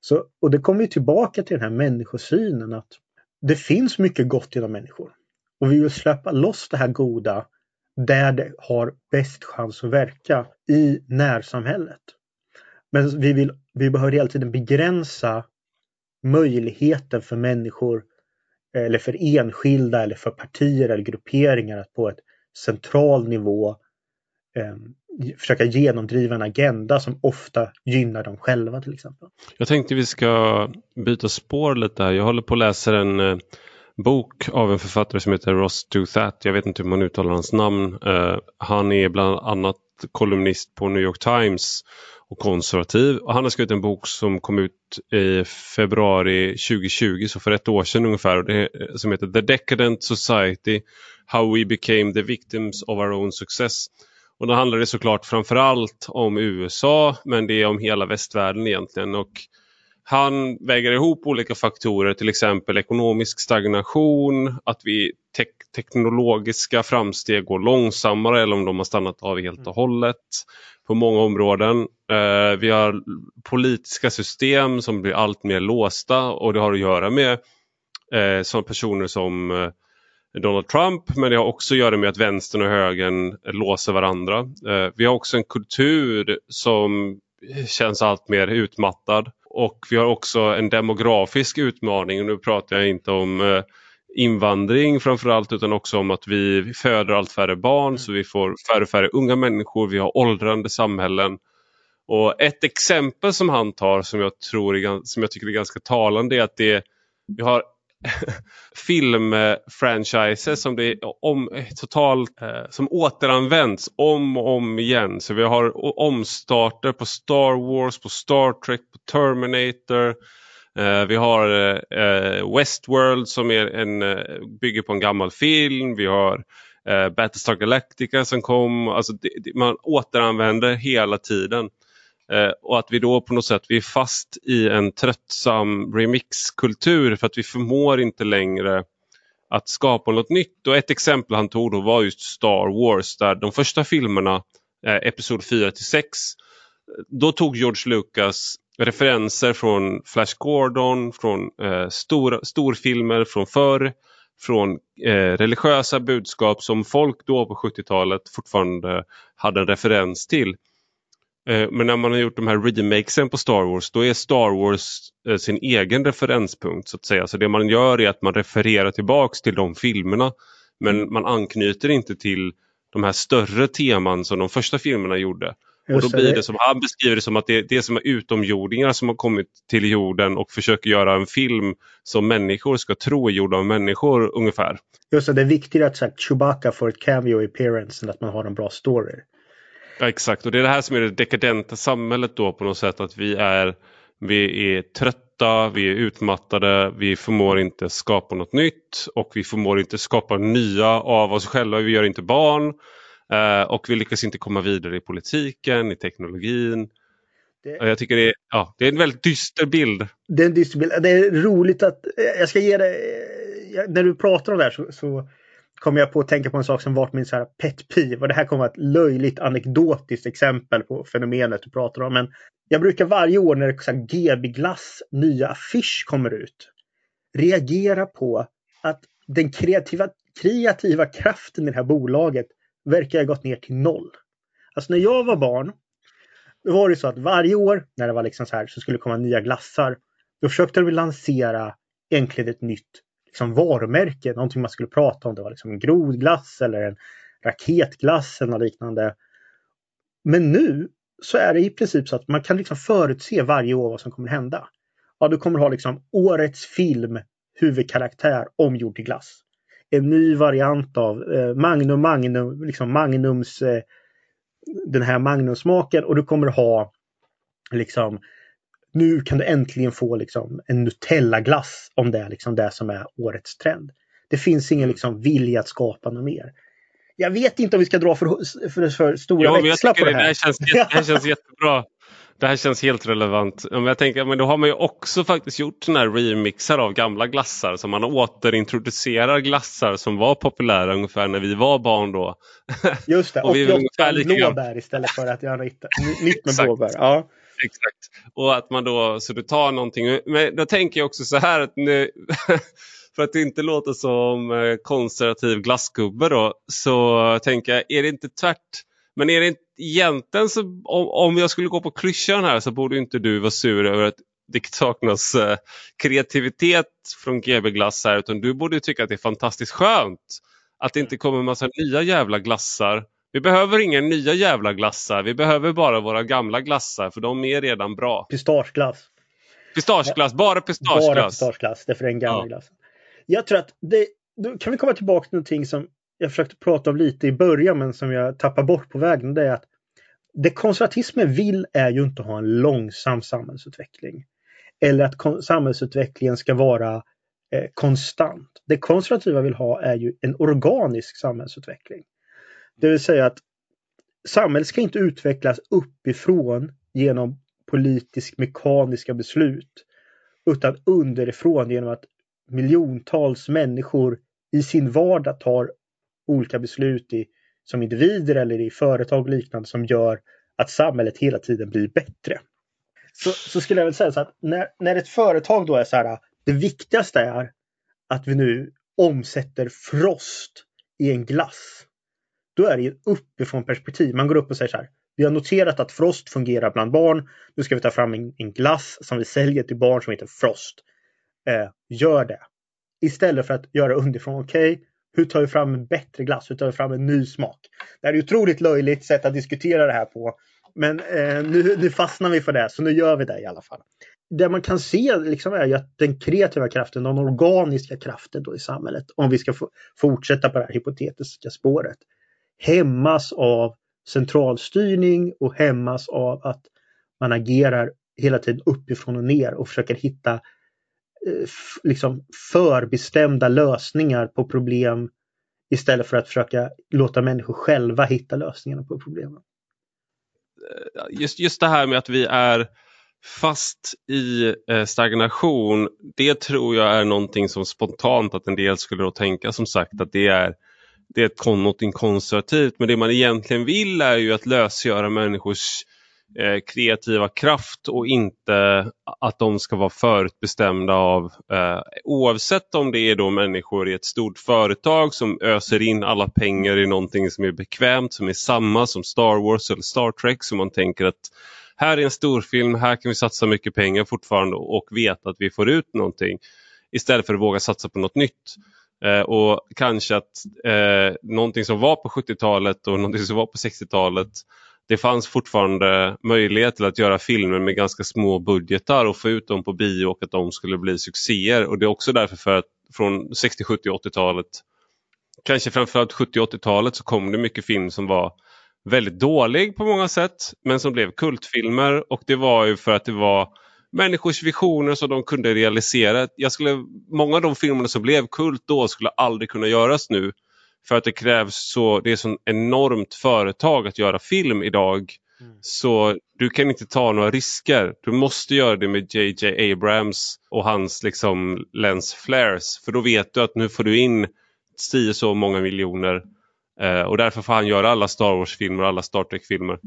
Så, och det kommer ju tillbaka till den här människosynen att det finns mycket gott inom människor. Och vi vill släppa loss det här goda där det har bäst chans att verka i närsamhället. Men vi, vill, vi behöver hela tiden begränsa möjligheten för människor eller för enskilda eller för partier eller grupperingar att på ett central nivå eh, försöka genomdriva en agenda som ofta gynnar dem själva till exempel. Jag tänkte vi ska byta spår lite här. Jag håller på att läsa en eh, bok av en författare som heter Ross Douthat. Jag vet inte hur man uttalar hans namn. Eh, han är bland annat kolumnist på New York Times och konservativ. Och han har skrivit en bok som kom ut i februari 2020, så för ett år sedan ungefär, det, eh, som heter The Decadent Society How We Became the Victims of Our Own Success. Och då handlar det såklart framförallt om USA men det är om hela västvärlden egentligen. Och han väger ihop olika faktorer, till exempel ekonomisk stagnation, att vi te teknologiska framsteg går långsammare eller om de har stannat av helt och hållet på många områden. Eh, vi har politiska system som blir allt mer låsta och det har att göra med eh, sådana personer som eh, Donald Trump men det har också att göra med att vänstern och högern låser varandra. Eh, vi har också en kultur som känns allt mer utmattad och vi har också en demografisk utmaning. Nu pratar jag inte om eh, invandring framförallt utan också om att vi föder allt färre barn så vi får färre och färre unga människor. Vi har åldrande samhällen. Och ett exempel som han tar som jag, tror är, som jag tycker är ganska talande är att det, vi har filmfranchises som det om, totalt eh, som återanvänds om och om igen. Så vi har omstarter på Star Wars, på Star Trek, på Terminator. Eh, vi har eh, Westworld som är en, bygger på en gammal film. Vi har Battlestar Galactica som kom. Alltså det, man återanvänder hela tiden. Eh, och att vi då på något sätt vi är fast i en tröttsam remixkultur för att vi förmår inte längre att skapa något nytt. Och ett exempel han tog då var just Star Wars där de första filmerna, eh, Episod 4 till 6, då tog George Lucas referenser från Flash Gordon, från eh, stora, storfilmer från förr, från eh, religiösa budskap som folk då på 70-talet fortfarande hade en referens till. Eh, men när man har gjort de här remakesen på Star Wars då är Star Wars eh, sin egen referenspunkt så att säga. Så det man gör är att man refererar tillbaks till de filmerna. Men man anknyter inte till de här större teman som de första filmerna gjorde. och då blir det som han beskriver det som att det, det är som utomjordingar som har kommit till jorden och försöker göra en film som människor ska tro är gjord av människor ungefär. Just det, det är viktigare att sagt, Chewbacca får ett cameo appearance än att man har en bra story. Ja, exakt och det är det här som är det dekadenta samhället då på något sätt att vi är Vi är trötta, vi är utmattade, vi förmår inte skapa något nytt och vi förmår inte skapa nya av oss själva. Vi gör inte barn eh, och vi lyckas inte komma vidare i politiken, i teknologin. Det, jag tycker det är, ja, det är en väldigt dyster bild. Det är en dyster bild. Det är roligt att, jag ska ge dig, när du pratar om det här så, så kommer jag på att tänka på en sak som varit min så här pet peeve. Och det här kommer vara ett löjligt anekdotiskt exempel på fenomenet du pratar om. Men jag brukar varje år när GB Glass nya affisch kommer ut reagera på att den kreativa, kreativa kraften i det här bolaget verkar ha gått ner till noll. Alltså när jag var barn då var det så att varje år när det var liksom så här så skulle det komma nya glassar. Då försökte de lansera egentligen ett nytt liksom varumärke, någonting man skulle prata om. Det var liksom en grodglass eller en raketglass eller något liknande. Men nu så är det i princip så att man kan liksom förutse varje år vad som kommer hända. Ja, du kommer ha liksom årets film huvudkaraktär omgjord till glass. En ny variant av eh, Magnum Magnum, liksom Magnums eh, den här Magnumsmaken och du kommer ha liksom nu kan du äntligen få liksom en Nutella-glass om det är liksom det som är årets trend. Det finns ingen liksom vilja att skapa något mer. Jag vet inte om vi ska dra för, för, för stora ja, växlar på det här. Det här, känns, det här känns jättebra. Det här känns helt relevant. Men jag tänker, men då har man ju också faktiskt gjort sådana här remixar av gamla glassar. Så man återintroducerar glassar som var populära ungefär när vi var barn då. Just det, och 88 blåbär istället för att göra nytt med blåbär. Ja. Exakt. Och att man då, så du tar någonting. Men då tänker jag också så här att nu, för att inte låta som eh, konservativ glassgubbe då, så tänker jag, är det inte tvärt? Men är det inte egentligen så, om, om jag skulle gå på klyschan här så borde inte du vara sur över att det saknas eh, kreativitet från GB Glass här utan du borde tycka att det är fantastiskt skönt att det inte kommer en massa nya jävla glassar vi behöver inga nya jävla glassar. Vi behöver bara våra gamla glassar för de är redan bra. Pistageglass. Pistageglass, bara pistageglass. Bara pistageglass, det är för den gamla ja. glassen. Jag tror att det, då kan vi komma tillbaka till någonting som jag försökte prata om lite i början men som jag tappar bort på vägen. Det är att det konservatismen vill är ju inte att ha en långsam samhällsutveckling. Eller att samhällsutvecklingen ska vara eh, konstant. Det konservativa vill ha är ju en organisk samhällsutveckling. Det vill säga att samhället ska inte utvecklas uppifrån genom politisk mekaniska beslut. Utan underifrån genom att miljontals människor i sin vardag tar olika beslut i, som individer eller i företag och liknande som gör att samhället hela tiden blir bättre. Så, så skulle jag väl säga så att när, när ett företag då är så här, det viktigaste är att vi nu omsätter frost i en glass. Då är det ett uppifrån perspektiv. Man går upp och säger så här. Vi har noterat att Frost fungerar bland barn. Nu ska vi ta fram en, en glass som vi säljer till barn som heter Frost. Eh, gör det. Istället för att göra underifrån. Okej, okay, hur tar vi fram en bättre glass? Hur tar vi fram en ny smak? Det här är ett otroligt löjligt sätt att diskutera det här på. Men eh, nu, nu fastnar vi för det, så nu gör vi det i alla fall. Det man kan se liksom är ju att den kreativa kraften, den organiska kraften då i samhället, om vi ska fortsätta på det här hypotetiska spåret, hämmas av centralstyrning och hämmas av att man agerar hela tiden uppifrån och ner och försöker hitta liksom förbestämda lösningar på problem istället för att försöka låta människor själva hitta lösningarna på problemen. Eh, just, just det här med att vi är fast i eh, stagnation, det tror jag är någonting som spontant att en del skulle då tänka som sagt att det är det är något någonting konservativt men det man egentligen vill är ju att lösgöra människors eh, kreativa kraft och inte att de ska vara förutbestämda av eh, oavsett om det är då människor i ett stort företag som öser in alla pengar i någonting som är bekvämt, som är samma som Star Wars eller Star Trek så man tänker att här är en storfilm, här kan vi satsa mycket pengar fortfarande och veta att vi får ut någonting istället för att våga satsa på något nytt. Eh, och kanske att eh, någonting som var på 70-talet och någonting som var på 60-talet det fanns fortfarande möjlighet till att göra filmer med ganska små budgetar och få ut dem på bio och att de skulle bli succéer. Och det är också därför för att från 60, 70, 80-talet, kanske framförallt 70 80-talet så kom det mycket film som var väldigt dålig på många sätt men som blev kultfilmer och det var ju för att det var människors visioner som de kunde realisera. Jag skulle, många av de filmerna som blev kult då skulle aldrig kunna göras nu. För att det krävs så, det är så enormt företag att göra film idag. Mm. Så du kan inte ta några risker. Du måste göra det med JJ Abrams och hans liksom lens flares. För då vet du att nu får du in tio så många miljoner. Eh, och därför får han göra alla Star Wars-filmer och alla Star Trek-filmer.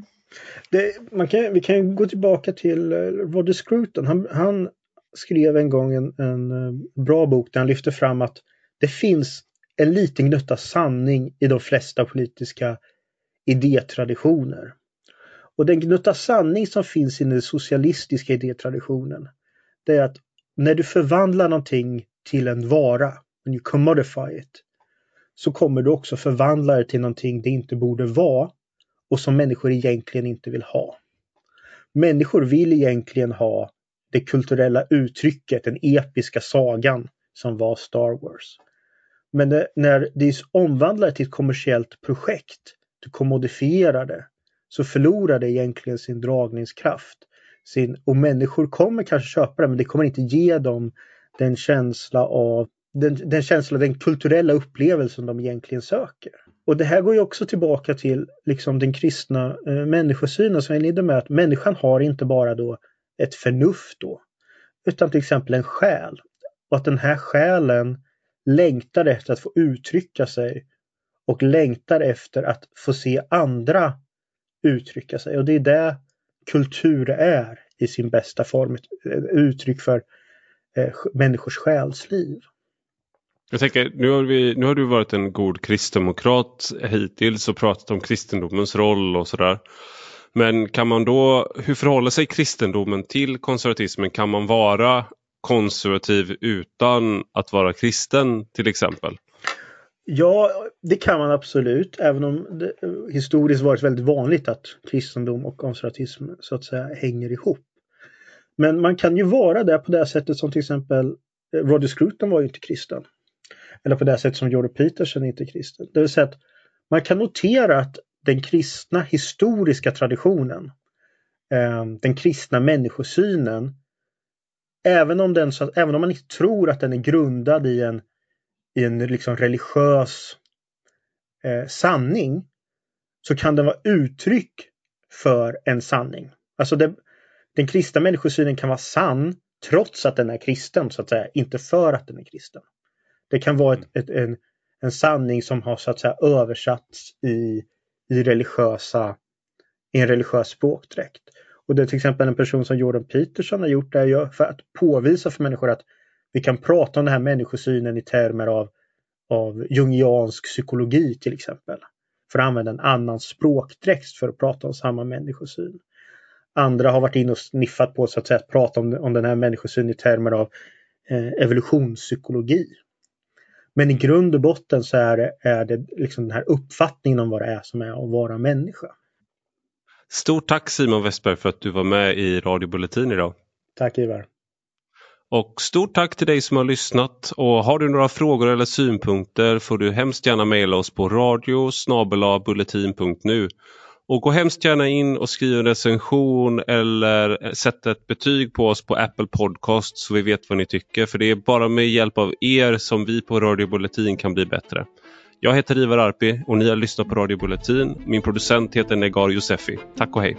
vi kan gå tillbaka till eh, Roger Scruton. Han, han skrev en gång en, en, eh, bra bok där han lyfte fram att det finns en liten gnutta sanning i de flesta politiska idétraditioner. Och den gnutta sanning som finns i den socialistiska idétraditionen det är att när du förvandlar någonting till en vara, when you commodify it, så kommer du också förvandla det till någonting det inte borde vara och som människor egentligen inte vill ha. Människor vill egentligen ha det kulturella uttrycket, den episka sagan som var Star Wars. Men det, när det omvandlar till ett kommersiellt projekt, du kommodifierar det, så förlorar det egentligen sin dragningskraft. Sin, och människor kommer kanske köpa det men det kommer inte ge dem den känsla av den, den känsla, den kulturella upplevelsen de egentligen söker. Och det här går ju också tillbaka till liksom den kristna eh, människosynen som jag inledde med att människan har inte bara då ett förnuft då, utan till exempel en själ. Och att den här själen längtar efter att få uttrycka sig och längtar efter att få se andra uttrycka sig. Och det är det kultur är i sin bästa form. Ett eh, uttryck för eh, människors själsliv. Jag tänker, nu har, vi, nu har du varit en god kristdemokrat hittills och pratat om kristendomens roll och sådär. Men kan man då, hur förhåller sig kristendomen till konservatismen? Kan man vara konservativ utan att vara kristen till exempel? Ja, det kan man absolut, även om det historiskt varit väldigt vanligt att kristendom och konservatism så att säga hänger ihop. Men man kan ju vara det på det sättet som till exempel eh, Roger Scruton var ju inte kristen. Eller på det sättet som Jordan Peterson är inte kristen. Det vill säga att man kan notera att den kristna historiska traditionen, eh, den kristna människosynen, även om, den, även om man inte tror att den är grundad i en i en liksom religiös eh, sanning så kan den vara uttryck för en sanning. Alltså det, den kristna människosynen kan vara sann trots att den är kristen, så att säga, inte för att den är kristen. Det kan vara ett, ett, en, en sanning som har så att säga översatts i, i, religiösa, i en religiös språkdräkt. Och det är till exempel en person som Jordan Peterson har gjort det för att påvisa för människor att vi kan prata om den här människosynen i termer av, av jungiansk psykologi till exempel. För att använda en annan språkdräkt för att prata om samma människosyn. Andra har varit inne och sniffat på så att säga att prata om, om den här människosynen i termer av eh, evolutionspsykologi. Men i grund och botten så är det, är det liksom den här uppfattningen om vad det är som är att vara människa. Stort tack Simon Westberg för att du var med i Radio Bulletin idag. Tack Ivar. Och stort tack till dig som har lyssnat och har du några frågor eller synpunkter får du hemskt gärna mejla oss på radio bulletin.nu. Och gå hemskt gärna in och skriv en recension eller sätt ett betyg på oss på Apple Podcast så vi vet vad ni tycker. För det är bara med hjälp av er som vi på Radio Bulletin kan bli bättre. Jag heter Ivar Arpi och ni har lyssnat på Radio Bulletin. Min producent heter Negar Josefi. Tack och hej!